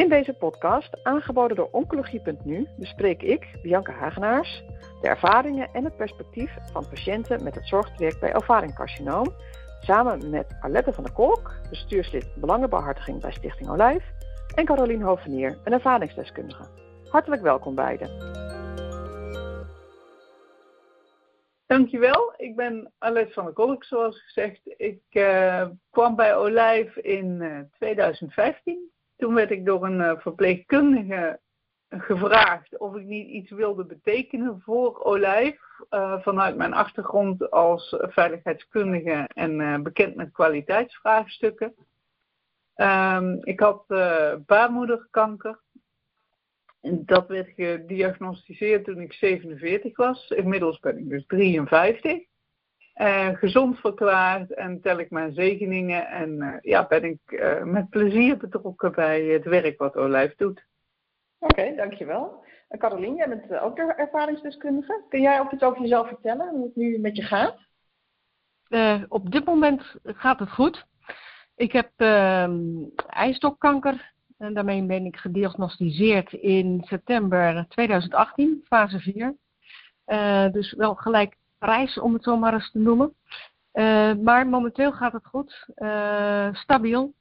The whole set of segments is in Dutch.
In deze podcast, aangeboden door Oncologie.nu, bespreek ik, Bianca Hagenaars, de ervaringen en het perspectief van patiënten met het zorgtraject bij ovaringcarcinoom, samen met Arlette van der Kolk, bestuurslid Belangenbehartiging bij Stichting Olijf, en Carolien Hovenier, een ervaringsdeskundige. Hartelijk welkom beiden. Dankjewel, ik ben Arlette van der Kolk, zoals gezegd. Ik uh, kwam bij Olijf in uh, 2015 toen werd ik door een eh, verpleegkundige gevraagd of ik niet iets wilde betekenen voor Olijf. Uh, vanuit mijn achtergrond als veiligheidskundige en uh, bekend met kwaliteitsvraagstukken. Um, ik had uh, baarmoederkanker. Dat werd gediagnosticeerd toen ik 47 was. Inmiddels ben ik dus 53 uh, gezond verklaard en tel ik mijn zegeningen. En uh, ja, ben ik uh, met plezier betrokken bij het werk wat Olijf doet. Oké, okay, dankjewel. En Carolien, jij bent ook de ervaringsdeskundige. Kun jij ook iets over jezelf vertellen, hoe het nu met je gaat? op dit moment gaat het goed. Ik heb ijsstokkanker. En daarmee ben ik gediagnosticeerd in september 2018, fase 4. dus wel gelijk reis, om het zo maar eens te noemen. Uh, maar momenteel gaat het goed, uh, stabiel.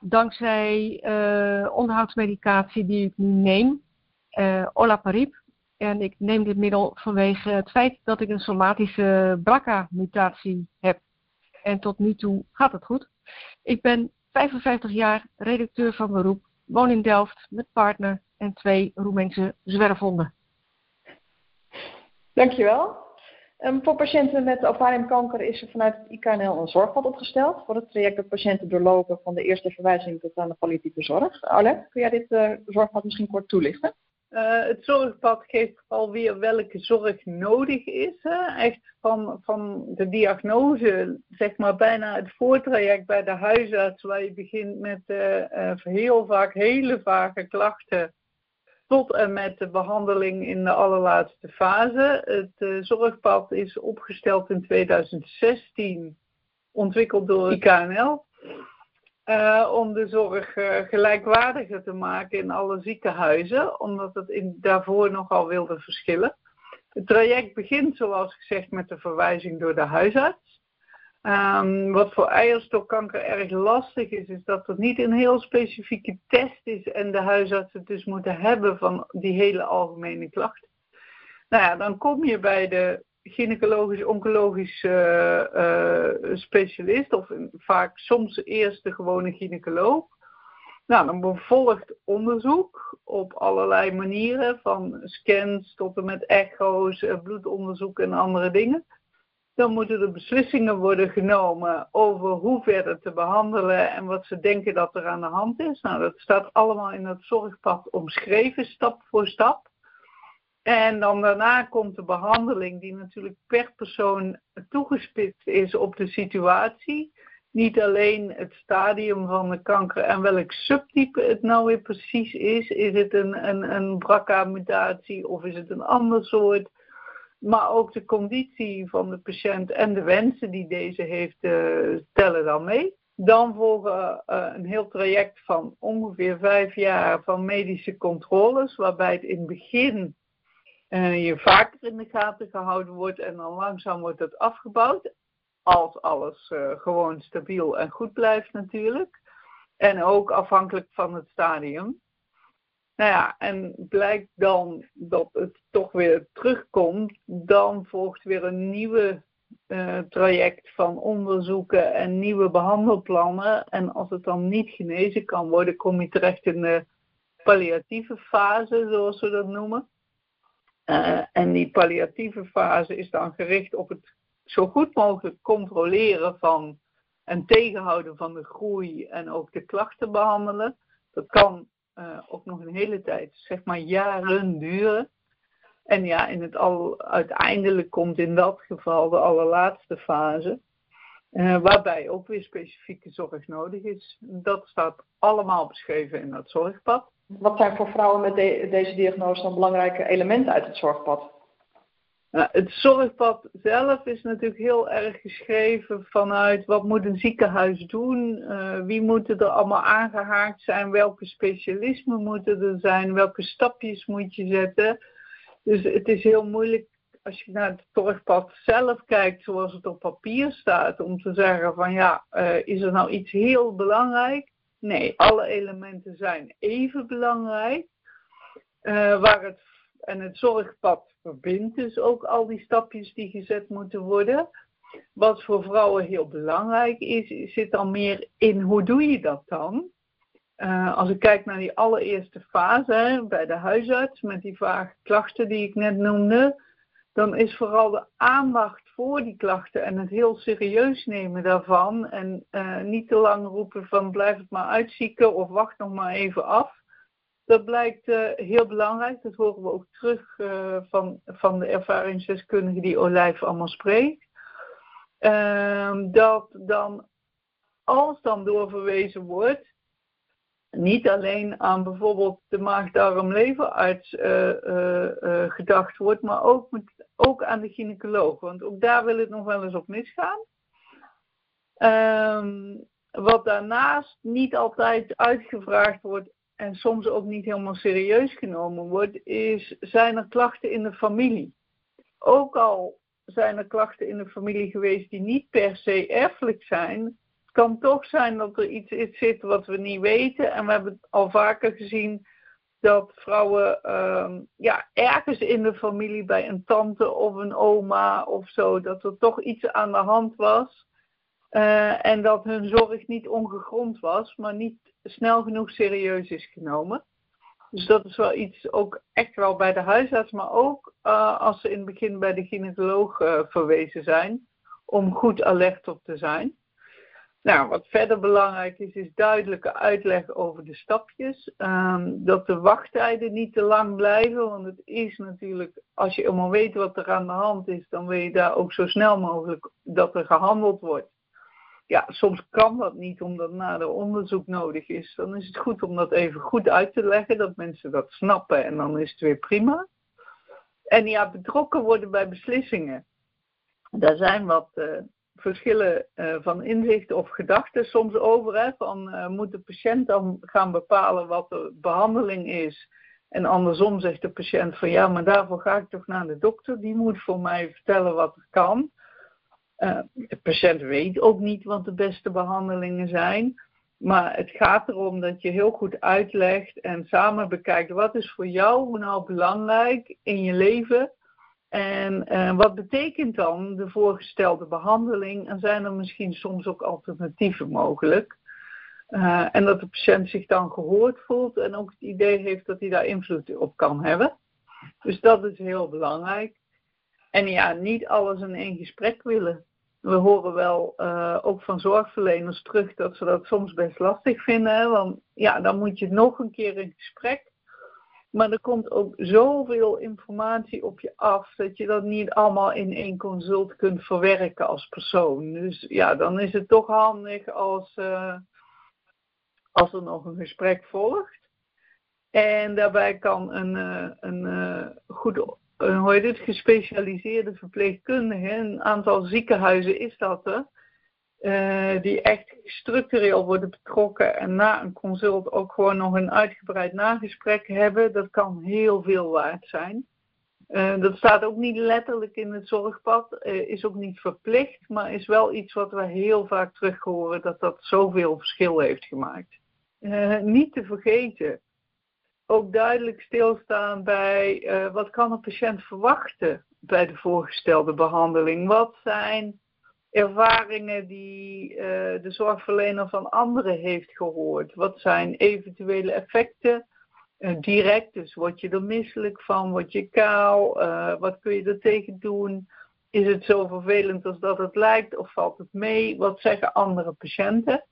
Dankzij uh, onderhoudsmedicatie die ik nu neem, olaparib. En ik neem dit middel vanwege het feit dat ik een somatische BRCA-mutatie heb. En tot nu toe gaat het goed. Ik ben 55 jaar, redacteur van beroep, woon in Delft met partner en twee Roemeense zwerfhonden. Dankjewel. Um, voor patiënten met ovariumkanker is er vanuit het IKNL een zorgpad opgesteld voor het traject dat patiënten doorlopen van de eerste verwijzing tot aan de palliatieve zorg. Arlette, kun jij dit uh, zorgpad misschien kort toelichten? Uh, het zorgpad geeft alweer welke zorg nodig is. Hè? Echt van, van de diagnose, zeg maar bijna het voortraject bij de huisarts, waar je begint met uh, heel vaak hele vage klachten tot en met de behandeling in de allerlaatste fase. Het uh, zorgpad is opgesteld in 2016, ontwikkeld door IKNL. Uh, om de zorg uh, gelijkwaardiger te maken in alle ziekenhuizen, omdat het daarvoor nogal wilde verschillen. Het traject begint, zoals gezegd, met de verwijzing door de huisarts. Um, wat voor eierstokkanker erg lastig is, is dat er niet een heel specifieke test is en de huisarts het dus moeten hebben van die hele algemene klachten. Nou ja, dan kom je bij de gynaecologisch-oncologisch uh, uh, specialist, of vaak soms eerst de gewone gynaecoloog. Nou, dan volgt onderzoek op allerlei manieren, van scans tot en met echo's, bloedonderzoek en andere dingen dan moeten er beslissingen worden genomen over hoe verder te behandelen en wat ze denken dat er aan de hand is. Nou, dat staat allemaal in het zorgpad omschreven, stap voor stap. En dan daarna komt de behandeling, die natuurlijk per persoon toegespitst is op de situatie. Niet alleen het stadium van de kanker en welk subtype het nou weer precies is. Is het een, een, een BRCA-mutatie of is het een ander soort? Maar ook de conditie van de patiënt en de wensen die deze heeft, uh, tellen dan mee. Dan volgen uh, een heel traject van ongeveer vijf jaar van medische controles, waarbij het in het begin uh, je vaker in de gaten gehouden wordt en dan langzaam wordt het afgebouwd. Als alles gewoon stabiel en goed blijft natuurlijk. En ook afhankelijk van het stadium. Nou ja, en blijkt dan dat het toch weer terugkomt, dan volgt weer een nieuwe uh, traject van onderzoeken en nieuwe behandelplannen. En als het dan niet genezen kan worden, kom je terecht in de palliatieve fase, zoals we dat noemen. Uh, en die palliatieve fase is dan gericht op het zo goed mogelijk controleren van en tegenhouden van de groei en ook de klachten behandelen. Dat kan uh, ook nog een hele tijd, zeg maar jaren duren. En ja, in het al, uiteindelijk komt in dat geval de allerlaatste fase, uh, waarbij ook weer specifieke zorg nodig is. Dat staat allemaal beschreven in dat zorgpad. Wat zijn voor vrouwen met de, deze diagnose dan belangrijke elementen uit het zorgpad? Nou, het zorgpad zelf is natuurlijk heel erg geschreven vanuit wat moet een ziekenhuis doen, uh, wie moeten er allemaal aangehaakt zijn, welke specialismen moeten er zijn, welke stapjes moet je zetten. Dus het is heel moeilijk als je naar het zorgpad zelf kijkt zoals het op papier staat, om te zeggen van ja, uh, is er nou iets heel belangrijk? Nee, alle elementen zijn even belangrijk. Uh, waar het, en het zorgpad verbindt dus ook al die stapjes die gezet moeten worden. Wat voor vrouwen heel belangrijk is, zit dan meer in hoe doe je dat dan? Uh, als ik kijk naar die allereerste fase bij de huisarts met die vage klachten die ik net noemde, dan is vooral de aandacht voor die klachten en het heel serieus nemen daarvan en uh, niet te lang roepen van blijf het maar uitzieken of wacht nog maar even af. Dat blijkt uh, heel belangrijk, dat horen we ook terug uh, van, van de ervaringsdeskundige die Olijf allemaal spreekt. Ehm, dat dan, als dan doorverwezen wordt, niet alleen aan bijvoorbeeld de maag-darm-leverarts gedacht wordt, maar ook met ook aan de gynaecoloog, want ook daar wil het nog wel eens op misgaan. Um, wat daarnaast niet altijd uitgevraagd wordt en soms ook niet helemaal serieus genomen wordt, is zijn er klachten in de familie? Ook al zijn er klachten in de familie geweest die niet per se erfelijk zijn, het kan toch zijn dat er iets zit wat we niet weten. En we hebben al vaker gezien dat vrouwen um, ja, ergens in de familie bij een tante of een oma of zo, dat er toch iets aan de hand was. Uh, en dat hun zorg niet ongegrond was, maar niet snel genoeg serieus is genomen. Dus dat is wel iets, ook echt wel bij de huisarts, maar ook uh, als ze in het begin bij de gynaecoloog uh, verwezen zijn, om goed alert op te zijn. Nou, wat verder belangrijk is, is duidelijke uitleg over de stapjes. Um, dat de wachttijden niet te lang blijven, want het is natuurlijk, als je eenmaal weet wat er aan de hand is, dan wil je daar ook zo snel mogelijk dat er gehandeld wordt. Ja, soms kan dat niet omdat nader onderzoek nodig is. Dan is het goed om dat even goed uit te leggen, dat mensen dat snappen en dan is het weer prima. En ja, betrokken worden bij beslissingen. Daar zijn wat uh, verschillen uh, van inzicht of gedachten soms over. Hè, van uh, moet de patiënt dan gaan bepalen wat de behandeling is. En andersom zegt de patiënt van ja, maar daarvoor ga ik toch naar de dokter. Die moet voor mij vertellen wat er kan. De patiënt weet ook niet wat de beste behandelingen zijn. Maar het gaat erom dat je heel goed uitlegt en samen bekijkt wat is voor jou nou belangrijk in je leven en uh, wat betekent dan de voorgestelde behandeling? En zijn er misschien soms ook alternatieven mogelijk? Uh, en dat de patiënt zich dan gehoord voelt en ook het idee heeft dat hij daar invloed op kan hebben. Dus dat is heel belangrijk. En ja, niet alles in één gesprek willen. We horen wel uh, ook van zorgverleners terug dat ze dat soms best lastig vinden. Hè? Want ja, dan moet je nog een keer in gesprek. Maar er komt ook zoveel informatie op je af dat je dat niet allemaal in één consult kunt verwerken als persoon. Dus ja, dan is het toch handig als, uh, als er nog een gesprek volgt. En daarbij kan een, uh, een uh, goed, hoe heet het, gespecialiseerde verpleegkundige, een aantal ziekenhuizen is dat er, uh, die echt structureel worden betrokken en na een consult ook gewoon nog een uitgebreid nagesprek hebben, dat kan heel veel waard zijn. Uh, dat staat ook niet letterlijk in het zorgpad, uh, is ook niet verplicht, maar is wel iets wat we heel vaak terug horen dat dat zoveel verschil heeft gemaakt. niet te vergeten, ook duidelijk stilstaan bij wat kan een patiënt verwachten bij de voorgestelde behandeling. Wat zijn ervaringen die uh, de zorgverlener van anderen heeft gehoord? Wat zijn eventuele effecten? Uh, direct, dus word je er misselijk van, word je kaal, wat kun je er tegen doen? Is het zo vervelend als dat het lijkt of valt het mee? Wat zeggen andere patiënten?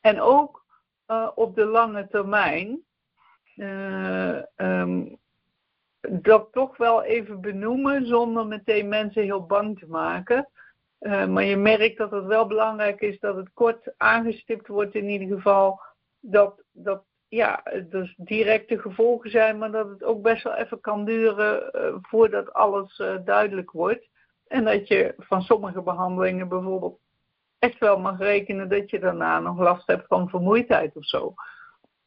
En ook op de lange termijn, um, dat toch wel even benoemen zonder meteen mensen heel bang te maken. Uh, maar je merkt dat het wel belangrijk is dat het kort aangestipt wordt in ieder geval. Dat, dat ja, dus directe gevolgen zijn, maar dat het ook best wel even kan duren uh, voordat alles duidelijk wordt. En dat je van sommige behandelingen bijvoorbeeld echt wel mag rekenen dat je daarna nog last hebt van vermoeidheid of zo.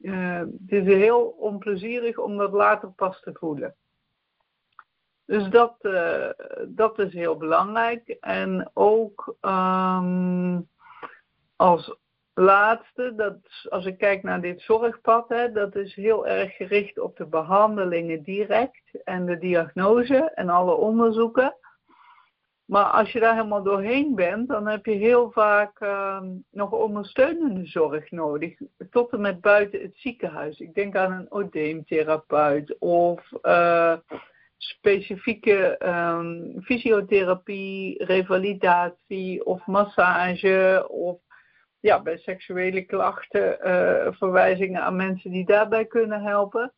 Uh, het is heel onplezierig om dat later pas te voelen. Dus dat, dat is heel belangrijk. En ook um, als laatste, dat, als ik kijk naar dit zorgpad, hè, dat is heel erg gericht op de behandelingen direct en de diagnose en alle onderzoeken. Maar als je daar helemaal doorheen bent, dan heb je heel vaak uh, nog ondersteunende zorg nodig. Tot en met buiten het ziekenhuis. Ik denk aan een odeemtherapeut of uh, specifieke um, fysiotherapie, revalidatie of massage of ja, bij seksuele klachten uh, verwijzingen aan mensen die daarbij kunnen helpen.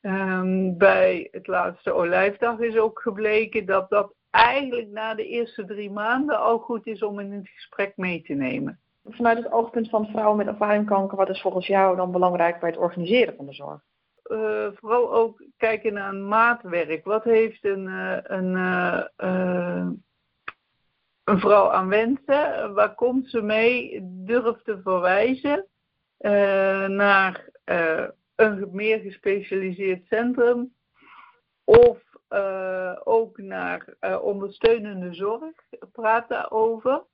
Um, bij het laatste olijfdag is ook gebleken dat dat eigenlijk na de eerste drie maanden al goed is om in het gesprek mee te nemen. Vanuit het oogpunt van vrouwen met ervaringskanker, wat is volgens jou dan belangrijk bij het organiseren van de zorg? Uh, vooral ook kijken naar een maatwerk. Wat heeft een, uh, een een vrouw aan wensen. Waar komt ze mee? Durf te verwijzen naar een meer gespecialiseerd centrum. Of uh, ook naar ondersteunende zorg. Praat daarover.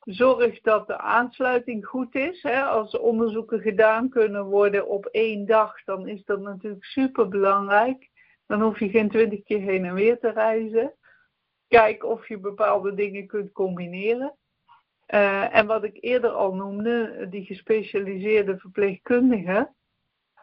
Zorg dat de aansluiting goed is. Hè. Als onderzoeken gedaan kunnen worden op één dag, dan is dat natuurlijk super belangrijk. Dan hoef je geen twintig keer heen en weer te reizen. Kijk of je bepaalde dingen kunt combineren. Uh, en wat ik eerder al noemde, die gespecialiseerde verpleegkundige,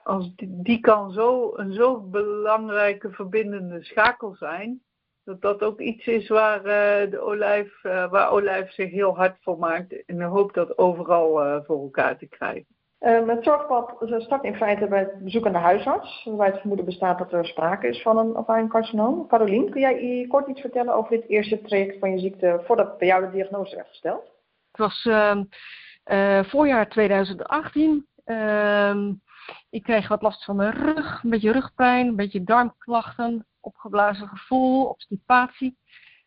als die, die, kan zo een zo belangrijke verbindende schakel zijn, dat dat ook iets is waar, uh, de olijf, uh, waar olijf zich heel hard voor maakt in de hoop dat overal voor elkaar te krijgen. Um, het zorgpad start in feite bij het bezoek aan de huisarts, waarbij het vermoeden bestaat dat er sprake is van een, of een carcinoom. Carolien, kun jij kort iets vertellen over dit eerste traject van je ziekte voordat bij jou de diagnose werd gesteld? Het was uh, voorjaar 2018. Ik kreeg wat last van mijn rug, een beetje rugpijn, een beetje darmklachten, opgeblazen gevoel, obstipatie.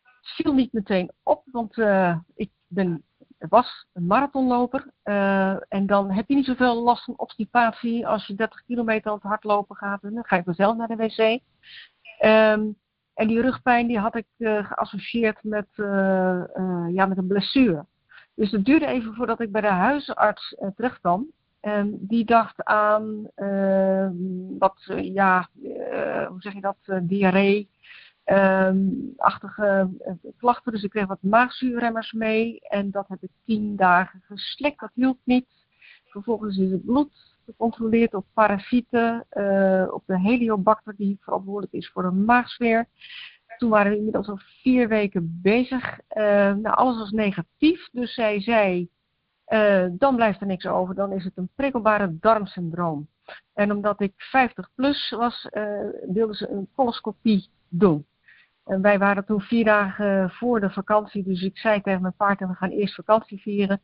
Het viel niet meteen op, want uh, ik ben was een marathonloper. Uh, en dan heb je niet zoveel last van obstipatie als je 30 kilometer aan het hardlopen gaat. Dan ga ik vanzelf naar de wc. Um, en die rugpijn die had ik uh, geassocieerd met, ja, met een blessure. Dus het duurde even voordat ik bij de huisarts terecht kwam. En die dacht aan ehm, wat, ja, hoe zeg je dat, diarree um, achtige uh, klachten. Dus ik kreeg wat maagzuurremmers mee. En dat heb ik tien dagen geslikt. Dat hielp niet. Vervolgens is het bloed gecontroleerd op parasieten, op de heliobacter die verantwoordelijk is voor de maagsfeer. Toen waren we inmiddels al vier weken bezig. Nou, alles was negatief. Dus zij zei, dan blijft er niks over. Dan is het een prikkelbare darmsyndroom. En omdat ik 50 plus was, wilden ze een coloscopie doen. En wij waren toen vier dagen voor de vakantie, dus ik zei tegen mijn partner, we gaan eerst vakantie vieren.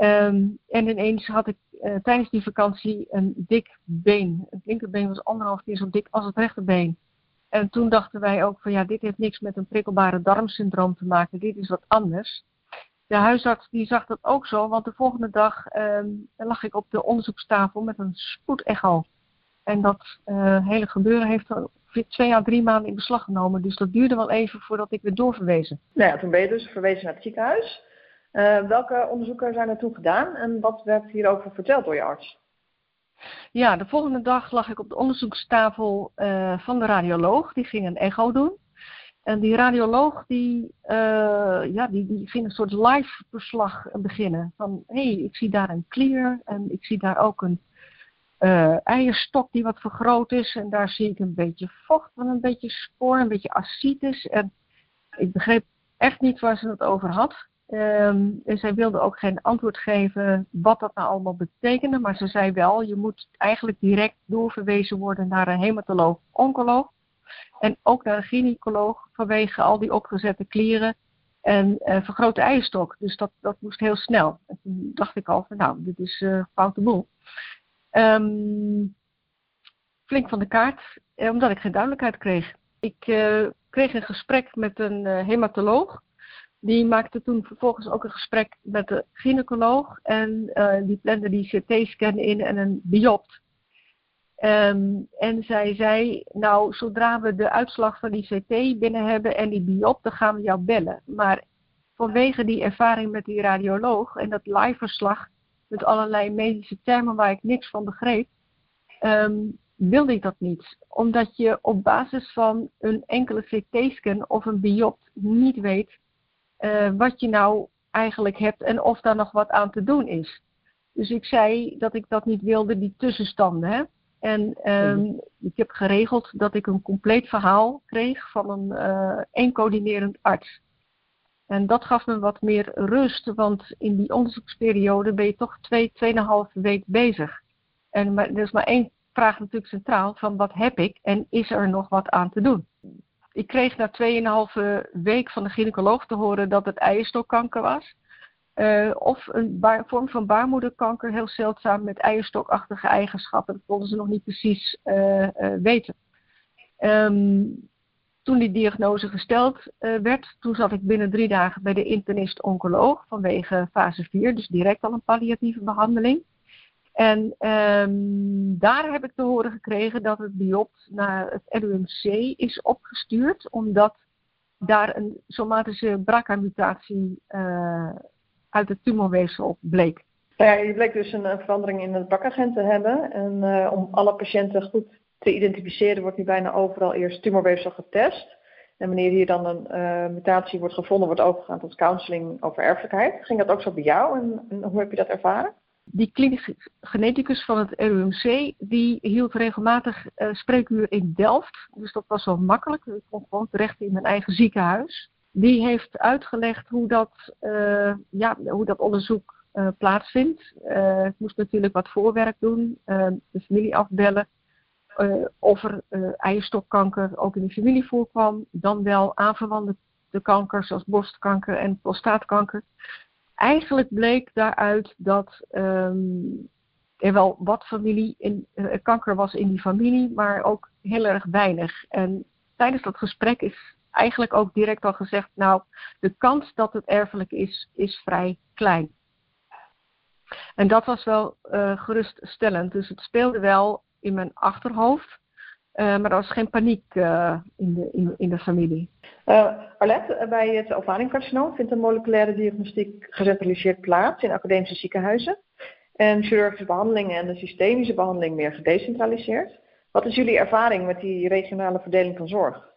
Um, en ineens had ik uh, tijdens die vakantie een dik been. Het linkerbeen was anderhalf keer zo dik als het rechterbeen. En toen dachten wij ook van ja, dit heeft niks met een prikkelbare darmsyndroom te maken, dit is wat anders. De huisarts die zag dat ook zo, want de volgende dag um, lag ik op de onderzoekstafel met een spoedecho. En dat uh, hele gebeuren heeft twee à drie maanden in beslag genomen. Dus dat duurde wel even voordat ik weer doorverwezen. Nou ja, toen ben je dus verwezen naar het ziekenhuis. Uh, welke onderzoeken zijn er toen gedaan en wat werd hierover verteld door je arts? Ja, de volgende dag lag ik op de onderzoekstafel uh, van de radioloog. Die ging een echo doen. En die radioloog die, uh, ja, die, die ging een soort live verslag beginnen. Van hé, hey, ik zie daar een clear en ik zie daar ook een uh, eierstok die wat vergroot is. En daar zie ik een beetje vocht van een beetje spoor, een beetje acides. En ik begreep echt niet waar ze het over had. Um, en zij wilde ook geen antwoord geven wat dat nou allemaal betekende. Maar ze zei wel, je moet eigenlijk direct doorverwezen worden naar een hematoloog, oncoloog. En ook naar een gynaecoloog vanwege al die opgezette klieren en uh, vergrote eierstok. Dus dat, dat moest heel snel. En toen dacht ik al van nou, dit is uh, foute boel. Ehm, flink van de kaart, eh, omdat ik geen duidelijkheid kreeg. Ik eh, kreeg een gesprek met een hematoloog. Die maakte toen vervolgens ook een gesprek met de gynaecoloog. En die plande die CT-scan in en een biopt. Ehm, en zij zei, nou, zodra we de uitslag van die CT binnen hebben en die biop, dan gaan we jou bellen. Maar vanwege die ervaring met die radioloog en dat live verslag met allerlei medische termen waar ik niks van begreep, um, wilde ik dat niet. Omdat je op basis van een enkele CT-scan of een biopt niet weet uh, wat je nou eigenlijk hebt en of daar nog wat aan te doen is. Dus ik zei dat ik dat niet wilde, die tussenstanden. Hè? En um, ik heb geregeld dat ik een compleet verhaal kreeg van een uh, een coördinerend arts. En dat gaf me wat meer rust, want in die onderzoeksperiode ben je toch twee, tweeënhalve week bezig. En maar, er is maar één vraag natuurlijk centraal van wat heb ik en is er nog wat aan te doen? Ik kreeg na 2,5 week van de gynaecoloog te horen dat het eierstokkanker was. Uh, of een vorm van baarmoederkanker, heel zeldzaam met eierstokachtige eigenschappen. Dat konden ze nog niet precies uh, uh, weten. Um, toen die diagnose gesteld werd, toen zat ik binnen drie dagen bij de internist-oncoloog vanwege fase 4, dus direct al een palliatieve behandeling. En um, daar heb ik te horen gekregen dat het biopt naar het LUMC is opgestuurd, omdat daar een somatische BRCA-mutatie uh, uit het tumorweefsel bleek. Ja, je bleek dus een, een verandering in het BRCA-gen te hebben. En uh, om alle patiënten goed te identificeren wordt nu bijna overal eerst tumorweefsel getest. En wanneer hier dan een uh, mutatie wordt gevonden, wordt overgegaan tot counseling over erfelijkheid. Ging dat ook zo bij jou en, en hoe heb je dat ervaren? die klinisch geneticus van het RUMC, die hield regelmatig uh, spreekuur in Delft. Dus dat was wel makkelijk. Ik kon gewoon terecht in mijn eigen ziekenhuis. Die heeft uitgelegd hoe dat, uh, ja, hoe dat onderzoek uh, plaatsvindt. ik moest natuurlijk wat voorwerk doen, de familie afbellen. of er eierstokkanker ook in de familie voorkwam. Dan wel aanverwante kankers zoals borstkanker en prostaatkanker eigenlijk bleek daaruit dat um, er wel wat familie in, uh, kanker was in die familie, maar ook heel erg weinig. En tijdens dat gesprek is eigenlijk ook direct al gezegd, nou, de kans dat het erfelijk is, is vrij klein. En dat was wel uh, geruststellend. Dus het speelde wel in mijn achterhoofd. Uh, maar er was geen paniek uh, in, de, in, in de familie. Arlette, bij het ovariumcarcinoom vindt een moleculaire diagnostiek gecentraliseerd plaats in academische ziekenhuizen. En chirurgische behandeling en de systemische behandeling meer gedecentraliseerd. Wat is jullie ervaring met die regionale verdeling van zorg?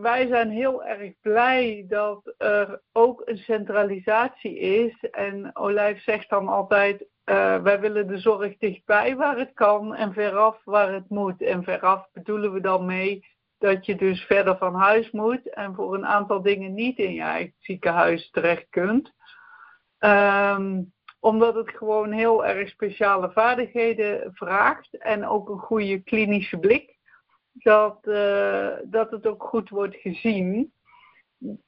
Wij zijn heel erg blij dat er ook een centralisatie is. En Olijf zegt dan altijd, uh, wij willen de zorg dichtbij waar het kan en veraf waar het moet. En veraf bedoelen we dan mee dat je dus verder van huis moet en voor een aantal dingen niet in je eigen ziekenhuis terecht kunt. Um, omdat het gewoon heel erg speciale vaardigheden vraagt en ook een goede klinische blik. Dat, uh, dat het ook goed wordt gezien.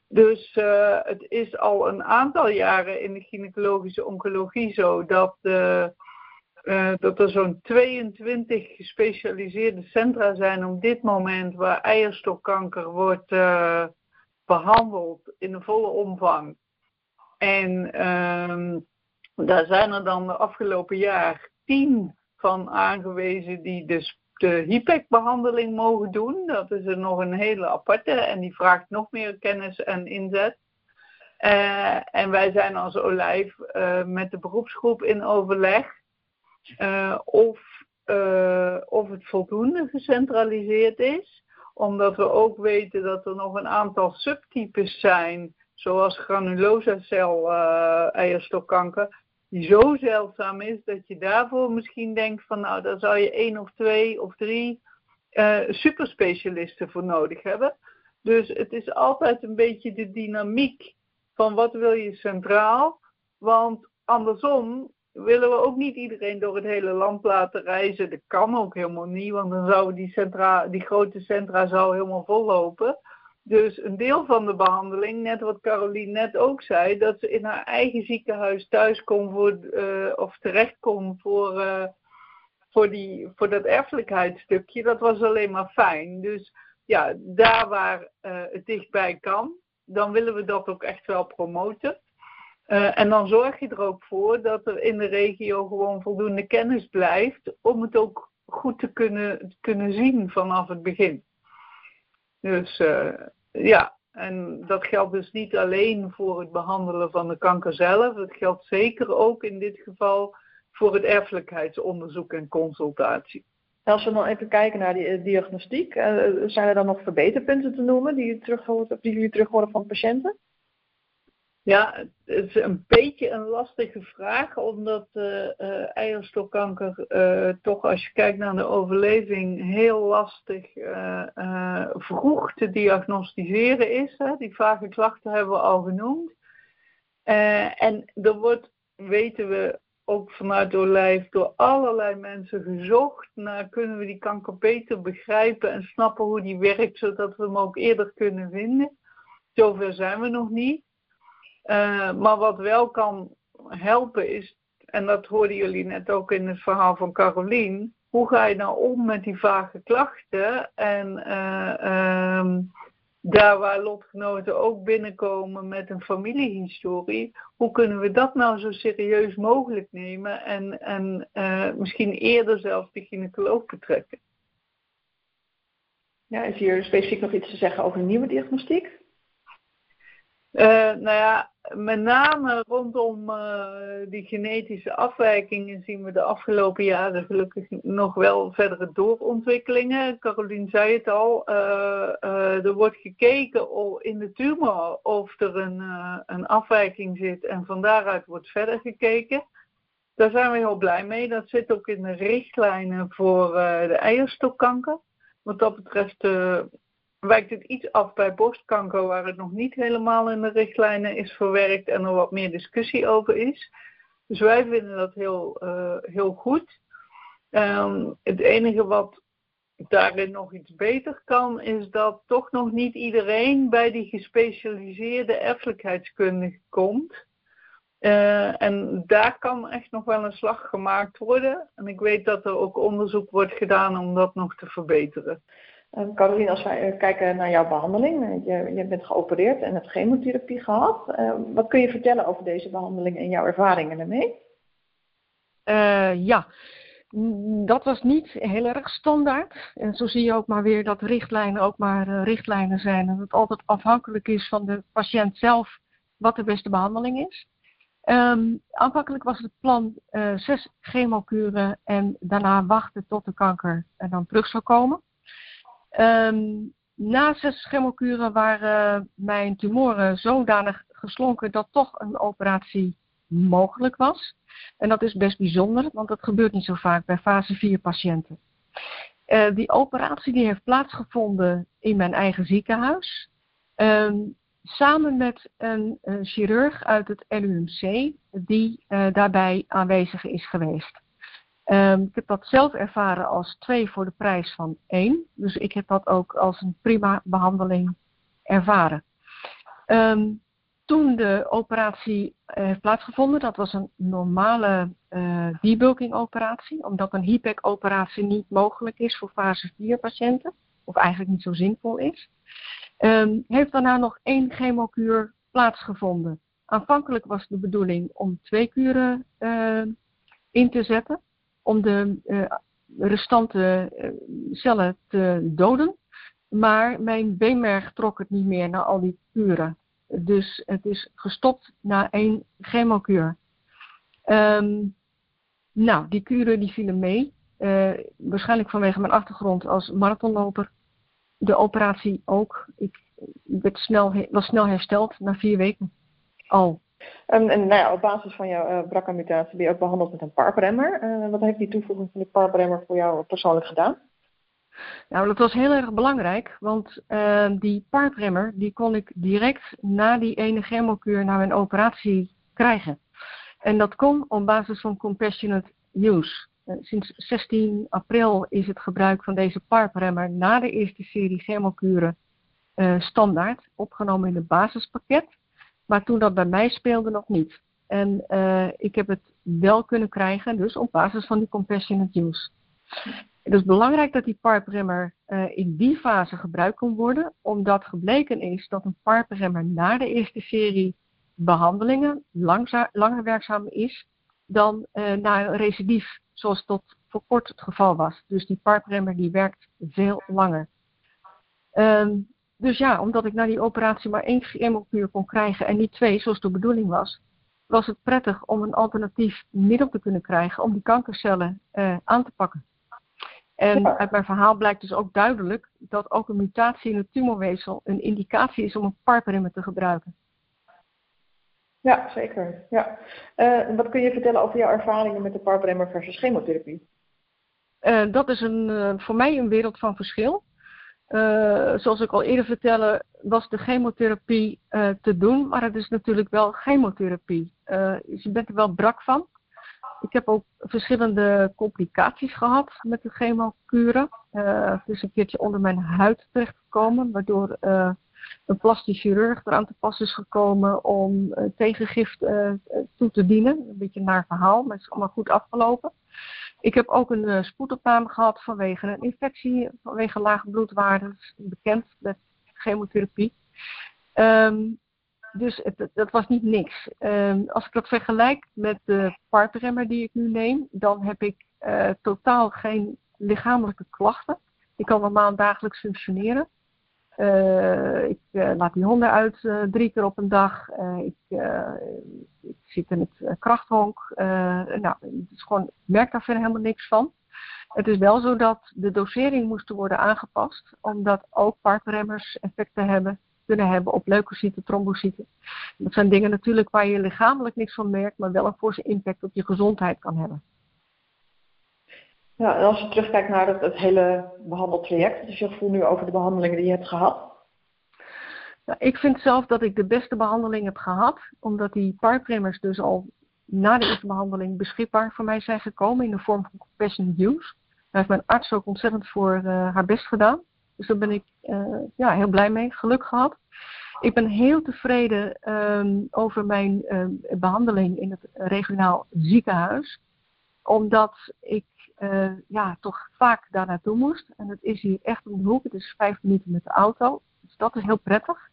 Dus uh, het is al een aantal jaren in de gynaecologische oncologie zo dat, uh, dat er zo'n 22 gespecialiseerde centra zijn op dit moment waar eierstokkanker wordt behandeld in de volle omvang. En ehm, daar zijn er dan de afgelopen jaar tien van aangewezen die dus de HIPEC-behandeling mogen doen. Dat is er nog een hele aparte en die vraagt nog meer kennis en inzet. Uh, en wij zijn als Olijf uh, met de beroepsgroep in overleg uh, of, of het voldoende gecentraliseerd is. Omdat we ook weten dat er nog een aantal subtypes zijn, zoals granulosa-cel eierstokkanker, die zo zeldzaam is dat je daarvoor misschien denkt van nou, daar zou je één of twee of drie uh, superspecialisten voor nodig hebben. Dus het is altijd een beetje de dynamiek van wat wil je centraal. Want andersom willen we ook niet iedereen door het hele land laten reizen. Dat kan ook helemaal niet, want dan zouden die, centra, die grote centra zou helemaal vollopen. Dus een deel van de behandeling, net wat Caroline net ook zei, dat ze in haar eigen ziekenhuis thuis kon voor, uh, of terecht kon voor, uh, voor, die, voor dat erfelijkheidsstukje, dat was alleen maar fijn. Dus ja, daar waar uh, het dichtbij kan, dan willen we dat ook echt wel promoten. En dan zorg je er ook voor dat er in de regio gewoon voldoende kennis blijft om het ook goed te kunnen, kunnen zien vanaf het begin. Dus uh, ja, en dat geldt dus niet alleen voor het behandelen van de kanker zelf. Het geldt zeker ook in dit geval voor het erfelijkheidsonderzoek en consultatie. Als we dan even kijken naar die eh, diagnostiek, uh, zijn er dan nog verbeterpunten te noemen die, terug, die jullie terug horen van patiënten? Ja, het is een beetje een lastige vraag, omdat uh, uh, eierstokkanker uh, toch, als je kijkt naar de overleving, heel lastig vroeg te diagnosticeren is. Hè. Die vage klachten hebben we al genoemd. en er wordt, weten we ook vanuit Olijf, door allerlei mensen gezocht naar kunnen we die kanker beter begrijpen en snappen hoe die werkt, zodat we hem ook eerder kunnen vinden. Zover zijn we nog niet. Uh, maar wat wel kan helpen is, en dat hoorden jullie net ook in het verhaal van Carolien, hoe ga je nou om met die vage klachten en uh, um, daar waar lotgenoten ook binnenkomen met een familiehistorie, hoe kunnen we dat nou zo serieus mogelijk nemen en, en uh, misschien eerder zelfs de gynaecoloog betrekken? Ja, is hier specifiek nog iets te zeggen over nieuwe diagnostiek? Uh, nou ja, met name rondom uh, die genetische afwijkingen zien we de afgelopen jaren gelukkig nog wel verdere doorontwikkelingen. Carolien zei het al, uh, er wordt gekeken in de tumor of er een, een afwijking zit en van daaruit wordt verder gekeken. Daar zijn we heel blij mee. Dat zit ook in de richtlijnen voor de eierstokkanker. Wat dat betreft wijkt het iets af bij borstkanker, waar het nog niet helemaal in de richtlijnen is verwerkt en er wat meer discussie over is. Dus wij vinden dat heel, uh, heel goed. Um, het enige wat daarin nog iets beter kan, is dat toch nog niet iedereen bij die gespecialiseerde erfelijkheidskundige komt. Uh, en daar kan echt nog wel een slag gemaakt worden. En ik weet dat er ook onderzoek wordt gedaan om dat nog te verbeteren. Um, Caroline, als wij kijken naar jouw behandeling, eh, je, je bent geopereerd en hebt chemotherapie gehad. Uh, wat kun je vertellen over deze behandeling en jouw ervaringen ermee? Uh, ja, dat was niet heel erg standaard. En zo zie je ook maar weer dat richtlijnen ook maar richtlijnen zijn. En dat het altijd afhankelijk is van de patiënt zelf wat de beste behandeling is. Um, aanvankelijk was het plan zes chemokuren en daarna wachten tot de kanker dan terug zou komen. Um, na zes chemokuren waren mijn tumoren zodanig geslonken dat toch een operatie mogelijk was. En dat is best bijzonder, want dat gebeurt niet zo vaak bij fase 4 patiënten. Uh, die operatie die heeft plaatsgevonden in mijn eigen ziekenhuis. Um, samen met een, chirurg uit het LUMC die uh, daarbij aanwezig is geweest. Um, ik heb dat zelf ervaren als twee voor de prijs van één. Dus ik heb dat ook als een prima behandeling ervaren. Um, toen de operatie uh, heeft plaatsgevonden, dat was een normale uh, debulking operatie, omdat een HIPEC operatie niet mogelijk is voor fase 4 patiënten, of eigenlijk niet zo zinvol is, um, heeft daarna nog één chemokuur plaatsgevonden. Aanvankelijk was de bedoeling om twee kuren uh, in te zetten om de uh, restante uh, cellen te doden. Maar mijn beenmerg trok het niet meer na al die kuren. Dus het is gestopt na één chemokuur. Um, nou, die kuren die vielen mee. Uh, waarschijnlijk vanwege mijn achtergrond als marathonloper. De operatie ook. Ik werd snel, was snel hersteld na vier weken al. En, en nou op basis van jouw uh, BRCA-mutatie ben je ook behandeld met een PARP-remmer. Uh, wat heeft die toevoeging van de PARP-remmer voor jou persoonlijk gedaan? Nou, dat was heel erg belangrijk, want uh, die PARP-remmer die kon ik direct na die ene chemokuur na mijn operatie krijgen. En dat kon op basis van compassionate use. sinds 16 april is het gebruik van deze PARP-remmer na de eerste serie chemokuren standaard, opgenomen in het basispakket. Maar toen dat bij mij speelde nog niet. En uh, ik heb het wel kunnen krijgen, dus op basis van die compassionate use. Het is belangrijk dat die PARP-remmer uh, in die fase gebruikt kan worden, omdat gebleken is dat een PARP-remmer na de eerste serie behandelingen langer werkzaam is dan uh, na een recidief, zoals tot voor kort het geval was. Dus die PARP-remmer die werkt veel langer. Um, dus ja, omdat ik na die operatie maar één chemokuur kon krijgen en niet twee, zoals de bedoeling was, was het prettig om een alternatief middel te kunnen krijgen om die kankercellen uh, aan te pakken. En uit mijn verhaal blijkt dus ook duidelijk dat ook een mutatie in het tumorweefsel een indicatie is om een PARP-remmer te gebruiken. Ja, zeker. Ja. Uh, wat kun je vertellen over jouw ervaringen met de PARP-remmer versus chemotherapie? Uh, dat is een, uh, voor mij een wereld van verschil. Zoals ik al eerder vertelde, was de chemotherapie te doen, maar het is natuurlijk wel chemotherapie. dus je bent er wel brak van. Ik heb ook verschillende complicaties gehad met de chemokuren. het is een keertje onder mijn huid terechtgekomen, waardoor een plastisch chirurg eraan te pas is gekomen om tegengift toe te dienen. Een beetje naar verhaal, maar het is allemaal goed afgelopen. Ik heb ook een uh, spoedopname gehad vanwege een infectie, vanwege lage bloedwaarden, bekend met chemotherapie. Um, dus het, dat was niet niks. Um, als ik dat vergelijk met de partremmer die ik nu neem, dan heb ik totaal geen lichamelijke klachten. Ik kan normaal dagelijks functioneren. Uh, ik uh, laat die honden uit uh, drie keer op een dag. Ik, ik, zit in het krachthonk. nou, gewoon, ik merk daar verder helemaal niks van. Het is wel zo dat de dosering moest worden aangepast, omdat ook parkremmers effecten hebben, kunnen hebben op leukocyten, trombocyten. Dat zijn dingen natuurlijk waar je lichamelijk niks van merkt, maar wel een forse impact op je gezondheid kan hebben. Ja, en als je terugkijkt naar het, het hele behandeltraject, is je gevoel nu over de behandelingen die je hebt gehad? Ik vind zelf dat ik de beste behandeling heb gehad, omdat die parpremmers dus al na de eerste behandeling beschikbaar voor mij zijn gekomen in de vorm van compassionate use. Daar heeft mijn arts ook ontzettend voor uh, haar best gedaan. Dus daar ben ik uh, ja, heel blij mee, geluk gehad. Ik ben heel tevreden um, over mijn uh, behandeling in het regionaal ziekenhuis. Omdat ik uh, ja, toch vaak daar naartoe moest. En het is hier echt om de hoek. Het is vijf minuten met de auto. Dus dat is heel prettig.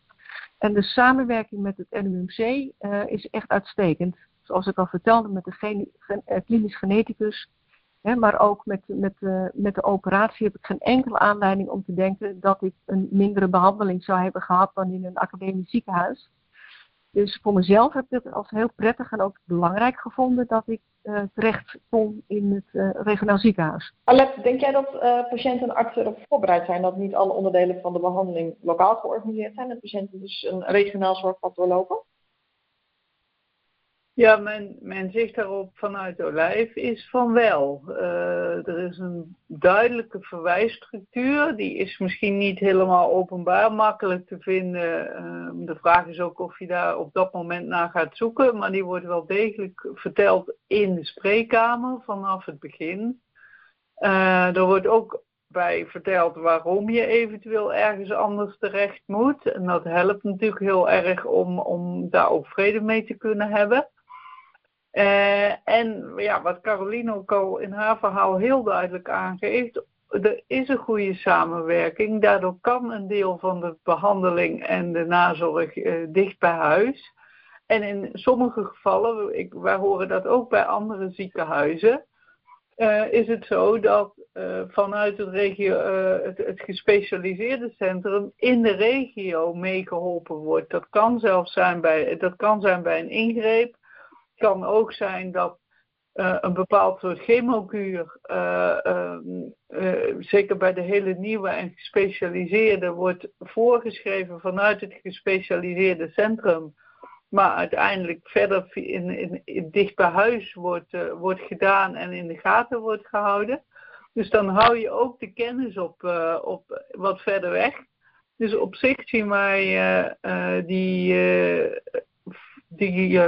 En de samenwerking met het NUMC uh, eh, is echt uitstekend. Zoals ik al vertelde met de gen, uh, klinisch geneticus. Hè, maar ook met, met, met de operatie heb ik geen enkele aanleiding om te denken dat ik een mindere behandeling zou hebben gehad dan in een academisch ziekenhuis. Dus voor mezelf heb ik het als heel prettig en ook belangrijk gevonden dat ik uh, terecht kom in het uh, regionaal ziekenhuis. Alet, denk jij dat uh, patiënten en artsen erop voorbereid zijn dat niet alle onderdelen van de behandeling lokaal georganiseerd zijn en patiënten dus een regionaal zorgpad doorlopen? Ja, mijn, zicht daarop vanuit Olijf is van wel. Uh, er is een duidelijke verwijsstructuur. Die is misschien niet helemaal openbaar, makkelijk te vinden. Uh, de vraag is ook of je daar op dat moment naar gaat zoeken. Maar die wordt wel degelijk verteld in de spreekkamer vanaf het begin. Uh, er wordt ook bij verteld waarom je eventueel ergens anders terecht moet. En dat helpt natuurlijk heel erg om, om daar ook vrede mee te kunnen hebben. Uh, en ja, wat Caroline ook al in haar verhaal heel duidelijk aangeeft, er is een goede samenwerking. Daardoor kan een deel van de behandeling en de nazorg uh, dicht bij huis. En in sommige gevallen, ik, wij horen dat ook bij andere ziekenhuizen, uh, is het zo dat vanuit het, regio, het, gespecialiseerde centrum in de regio meegeholpen wordt. Dat kan zelfs zijn bij, dat kan zijn bij een ingreep kan ook zijn dat uh, een bepaald soort chemokuur, uh, zeker bij de hele nieuwe en gespecialiseerde, wordt voorgeschreven vanuit het gespecialiseerde centrum. Maar uiteindelijk verder in, in, in dicht bij huis wordt, wordt gedaan en in de gaten wordt gehouden. Dus dan hou je ook de kennis op, op wat verder weg. Dus op zich zien wij die, die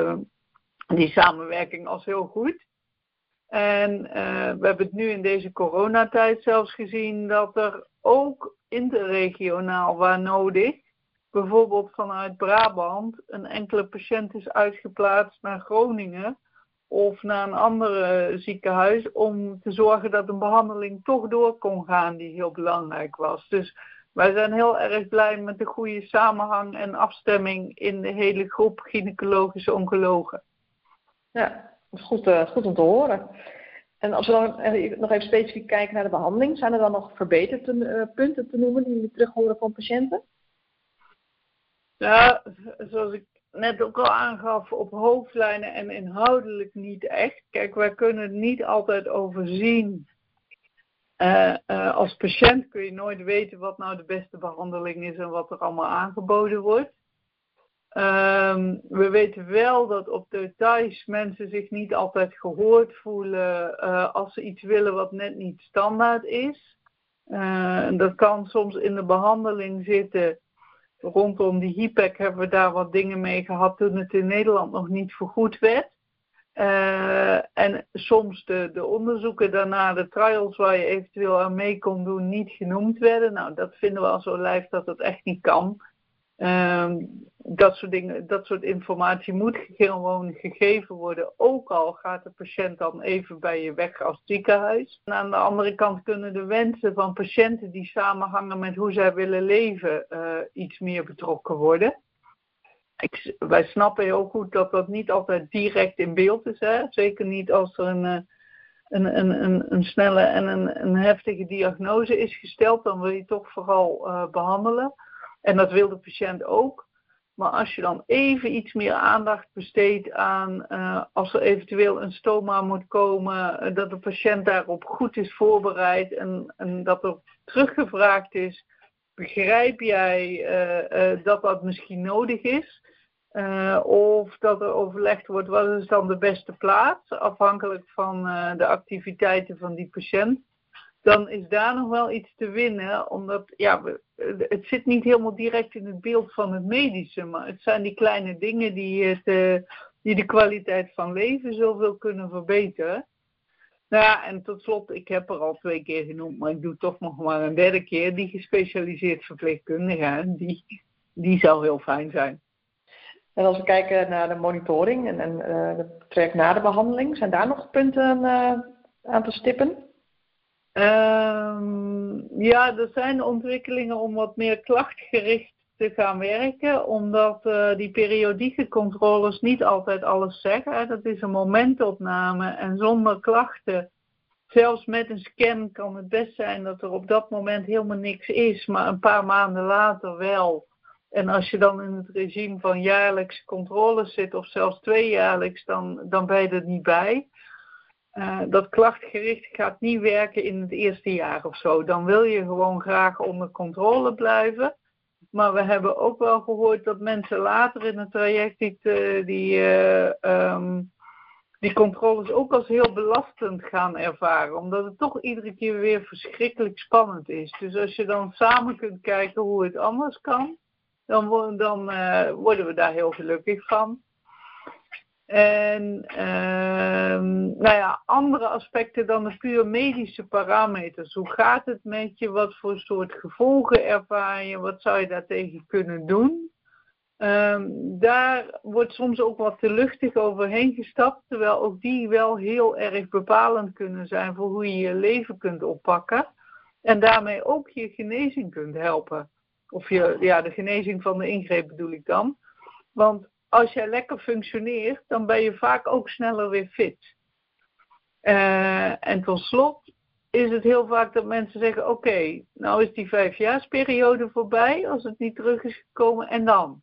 die samenwerking als heel goed. En uh, we hebben het nu in deze coronatijd zelfs gezien dat er ook interregionaal waar nodig, bijvoorbeeld vanuit Brabant, een enkele patiënt is uitgeplaatst naar Groningen of naar een ander ziekenhuis om te zorgen dat een behandeling toch door kon gaan die heel belangrijk was. Dus wij zijn heel erg blij met de goede samenhang en afstemming in de hele groep gynaecologische oncologen. Ja, dat is goed, uh, goed om te horen. En als we dan nog even specifiek kijken naar de behandeling, zijn er dan nog verbeterpunten te noemen die we terug horen van patiënten? Ja, zoals ik net ook al aangaf, op hoofdlijnen en inhoudelijk niet echt. Kijk, wij kunnen het niet altijd overzien. Als patiënt kun je nooit weten wat nou de beste behandeling is en wat er allemaal aangeboden wordt. Um, we weten wel dat op details mensen zich niet altijd gehoord voelen uh, als ze iets willen wat net niet standaard is. Uh, dat kan soms in de behandeling zitten. Rondom die HIPEC hebben we daar wat dingen mee gehad toen het in Nederland nog niet vergoed werd. Uh, en soms de, de onderzoeken daarna, de trials waar je eventueel aan mee kon doen, niet genoemd werden. Nou, dat vinden we al zo lijf dat het echt niet kan. Um, dat soort dingen, dat soort informatie moet gewoon gegeven worden, ook al gaat de patiënt dan even bij je weg als ziekenhuis. En aan de andere kant kunnen de wensen van patiënten die samenhangen met hoe zij willen leven, uh, iets meer betrokken worden. Ik, wij snappen heel goed dat dat niet altijd direct in beeld is. Hè? Zeker niet als er een, eh, een, een, een, snelle en een, een heftige diagnose is gesteld. Dan wil je toch vooral uh, behandelen. En dat wil de patiënt ook. Maar als je dan even iets meer aandacht besteedt aan uh, als er eventueel een stoma moet komen, uh, dat de patiënt daarop goed is voorbereid en, en dat er teruggevraagd is, begrijp jij uh, dat dat misschien nodig is? of dat er overlegd wordt, wat is dan de beste plaats, afhankelijk van de activiteiten van die patiënt dan is daar nog wel iets te winnen. Omdat, ja, het zit niet helemaal direct in het beeld van het medische, maar het zijn die kleine dingen die, het, uh, die de kwaliteit van leven zoveel kunnen verbeteren. Nou ja, en tot slot, ik heb er al twee keer genoemd, maar ik doe toch nog maar een derde keer. Die gespecialiseerd verpleegkundige, die, die zou heel fijn zijn. En als we kijken naar de monitoring en, en uh, de traject na de behandeling, zijn daar nog punten uh, aan te stippen? Um, ja, er zijn ontwikkelingen om wat meer klachtgericht te gaan werken, omdat uh, die periodieke controles niet altijd alles zeggen. Dat is een momentopname en zonder klachten, zelfs met een scan kan het best zijn dat er op dat moment helemaal niks is, maar een paar maanden later wel. En als je dan in het regime van jaarlijkse controles zit, of zelfs tweejaarlijks, dan, dan ben je er niet bij. Uh, dat klachtgericht gaat niet werken in het eerste jaar of zo. Dan wil je gewoon graag onder controle blijven. Maar we hebben ook wel gehoord dat mensen later in het traject die, die, uh, um, die controles ook als heel belastend gaan ervaren. Omdat het toch iedere keer weer verschrikkelijk spannend is. Dus als je dan samen kunt kijken hoe het anders kan, dan, dan worden we daar heel gelukkig van. En ehm, nou ja, andere aspecten dan de puur medische parameters. Hoe gaat het met je? Wat voor soort gevolgen ervaar je? Wat zou je daartegen kunnen doen? Um, daar wordt soms ook wat te luchtig overheen gestapt, terwijl ook die wel heel erg bepalend kunnen zijn voor hoe je je leven kunt oppakken. En daarmee ook je genezing kunt helpen. Of je, ja, de genezing van de ingreep bedoel ik dan. Want als jij lekker functioneert, dan ben je vaak ook sneller weer fit. Uh, en tot slot is het heel vaak dat mensen zeggen: Oké, nou is die vijfjaarsperiode voorbij, als het niet terug is gekomen, en dan?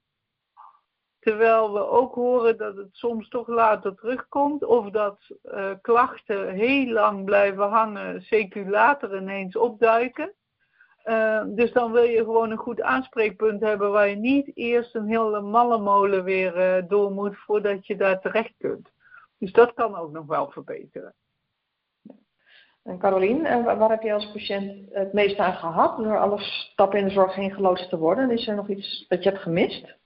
Terwijl we ook horen dat het soms toch later terugkomt, of dat uh, klachten heel lang blijven hangen, CQ later ineens opduiken. Uh, dus dan wil je gewoon een goed aanspreekpunt hebben waar je niet eerst een hele mallenmolen weer uh, door moet voordat je daar terecht kunt. Dus dat kan ook nog wel verbeteren. En Carolien, waar heb je als patiënt het meest aan gehad door alle stappen in de zorg heen geloodst te worden? Is er nog iets dat je hebt gemist?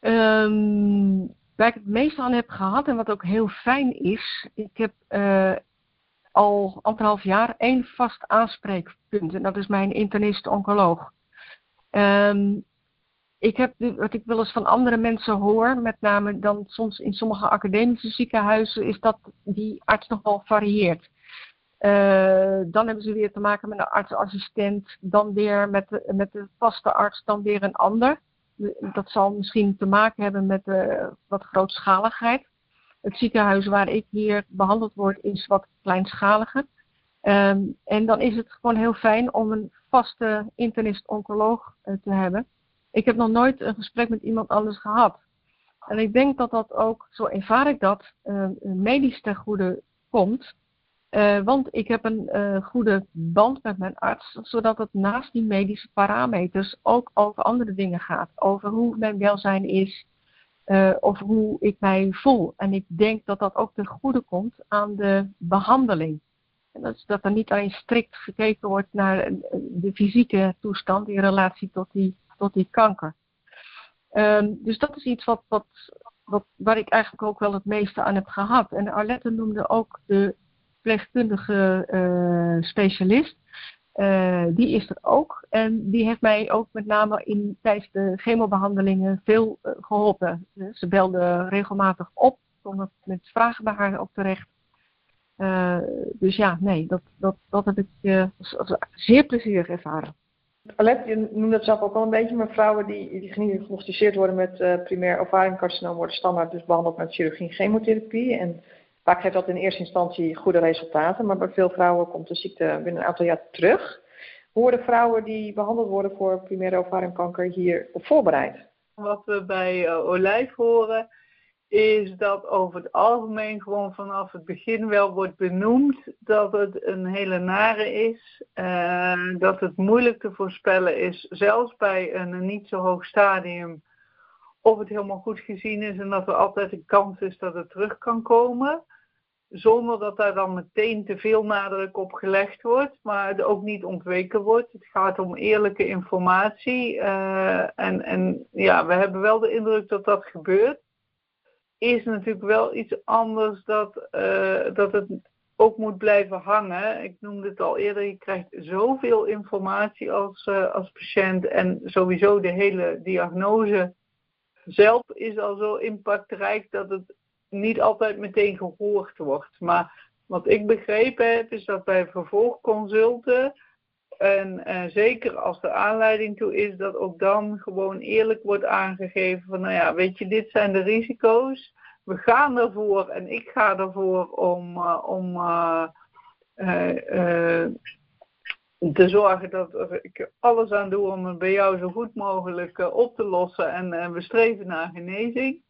Um, waar ik het meest aan heb gehad en wat ook heel fijn is, ik heb uh, al anderhalf jaar één vast aanspreekpunt. En dat is mijn internist-oncoloog. Um, ik heb wat ik wel eens van andere mensen hoor, met name dan soms in sommige academische ziekenhuizen, is dat die arts nog wel varieert. Uh, dan hebben ze weer te maken met een artsassistent, dan weer met de, met de vaste arts, dan weer een ander. Dat zal misschien te maken hebben met uh, wat grootschaligheid. Het ziekenhuis waar ik hier behandeld word is wat kleinschaliger. Um, en dan is het gewoon heel fijn om een vaste internist-oncoloog uh, te hebben. Ik heb nog nooit een gesprek met iemand anders gehad. En ik denk dat dat ook, zo ervaar ik dat, uh, medisch ten goede komt. Uh, want ik heb een uh, goede band met mijn arts, zodat het naast die medische parameters ook over andere dingen gaat. Over hoe mijn welzijn is, uh, of hoe ik mij voel. En ik denk dat dat ook ten goede komt aan de behandeling. En dat, is dat er niet alleen strikt gekeken wordt naar de fysieke toestand in relatie tot die tot die kanker. Um, dus dat is iets wat, wat, wat, waar ik eigenlijk ook wel het meeste aan heb gehad. En Arlette noemde ook de verpleegkundige uh, specialist. Uh, die is er ook. En die heeft mij ook met name in, tijdens de chemobehandelingen veel uh, geholpen. ze belde regelmatig op, om met vragen bij haar op terecht. dus ja, nee, dat, dat, dat heb ik zeer plezierig ervaren. Alet, je noemde het zelf ook al een beetje, maar vrouwen die, die gediagnosticeerd worden met primair ovariumcarcinoom worden standaard dus behandeld met chirurgie en chemotherapie. En vaak geeft dat in eerste instantie goede resultaten, maar bij veel vrouwen komt de ziekte binnen een aantal jaar terug. Hoe worden vrouwen die behandeld worden voor primaire ovariumkanker hier op voorbereid? Wat we bij uh, Olijf horen, is dat over het algemeen gewoon vanaf het begin wel wordt benoemd dat het een hele nare is. Uh, dat het moeilijk te voorspellen is, zelfs bij een niet zo hoog stadium, of het helemaal goed gezien is en dat er altijd een kans is dat het terug kan komen. Zonder dat daar dan meteen te veel nadruk op gelegd wordt, maar ook niet ontweken wordt. Het gaat om eerlijke informatie. Uh, en, en ja, we hebben wel de indruk dat dat gebeurt is natuurlijk wel iets anders dat, uh, dat het ook moet blijven hangen. Ik noemde het al eerder, je krijgt zoveel informatie als, uh, als patiënt en sowieso de hele diagnose zelf is al zo impactrijk dat het niet altijd meteen gehoord wordt. Maar wat ik begrepen heb is dat bij vervolgconsulten en uh, zeker als er aanleiding toe is, dat ook dan gewoon eerlijk wordt aangegeven van, nou ja, weet je, dit zijn de risico's. We gaan ervoor en ik ga ervoor om, uh, om uh, te zorgen dat ik alles aan doe om het bij jou zo goed mogelijk op te lossen. En we streven naar genezing.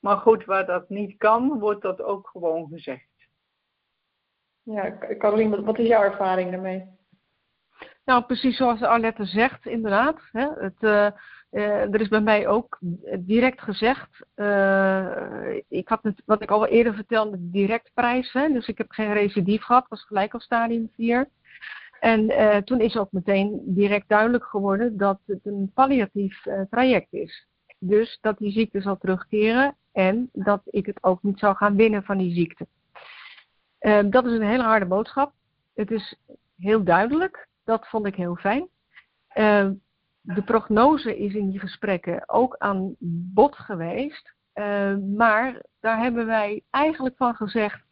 Maar goed, waar dat niet kan, wordt dat ook gewoon gezegd. Ja, Carolien, wat is jouw ervaring daarmee? Nou, precies zoals Arlette zegt, inderdaad. Hè, het, uh, uh, er is bij mij ook direct gezegd, uh, ik had het, wat ik al eerder vertelde, de directprijs. Hè, dus ik heb geen recidief gehad, was gelijk al stadium 4. En toen is ook meteen direct duidelijk geworden dat het een palliatief traject is. Dus dat die ziekte zal terugkeren en dat ik het ook niet zal gaan winnen van die ziekte. dat is een hele harde boodschap. Het is heel duidelijk dat vond ik heel fijn. Uh, de prognose is in die gesprekken ook aan bod geweest. Uh, maar daar hebben wij eigenlijk van gezegd,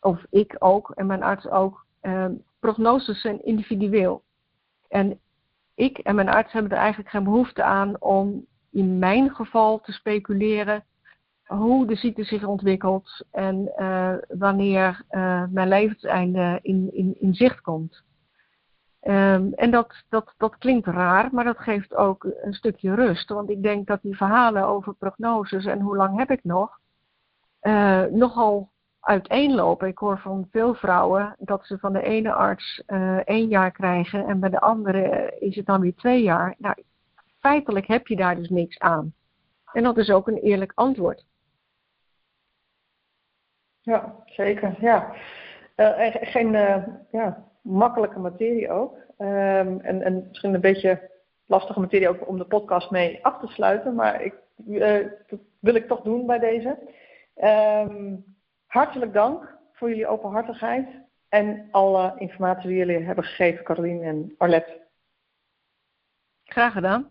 of ik ook en mijn arts ook, prognoses zijn individueel. En ik en mijn arts hebben er eigenlijk geen behoefte aan om in mijn geval te speculeren hoe de ziekte zich ontwikkelt en uh, wanneer uh, mijn levenseinde in, in, in zicht komt. Um, en dat, dat, dat klinkt raar, maar dat geeft ook een stukje rust. Want ik denk dat die verhalen over prognoses en hoe lang heb ik nog, uh, nogal uiteenlopen. Ik hoor van veel vrouwen dat ze van de ene arts één jaar krijgen en bij de andere is het dan weer twee jaar. Nou, feitelijk heb je daar dus niks aan. En dat is ook een eerlijk antwoord. Ja, zeker. Ja. Uh, geen, ja, makkelijke materie ook. Um, en, en misschien een beetje lastige materie ook om de podcast mee af te sluiten. Maar ik, uh, dat wil ik toch doen bij deze. Um, hartelijk dank voor jullie openhartigheid en alle informatie die jullie hebben gegeven, Carolien en Arlette. Graag gedaan.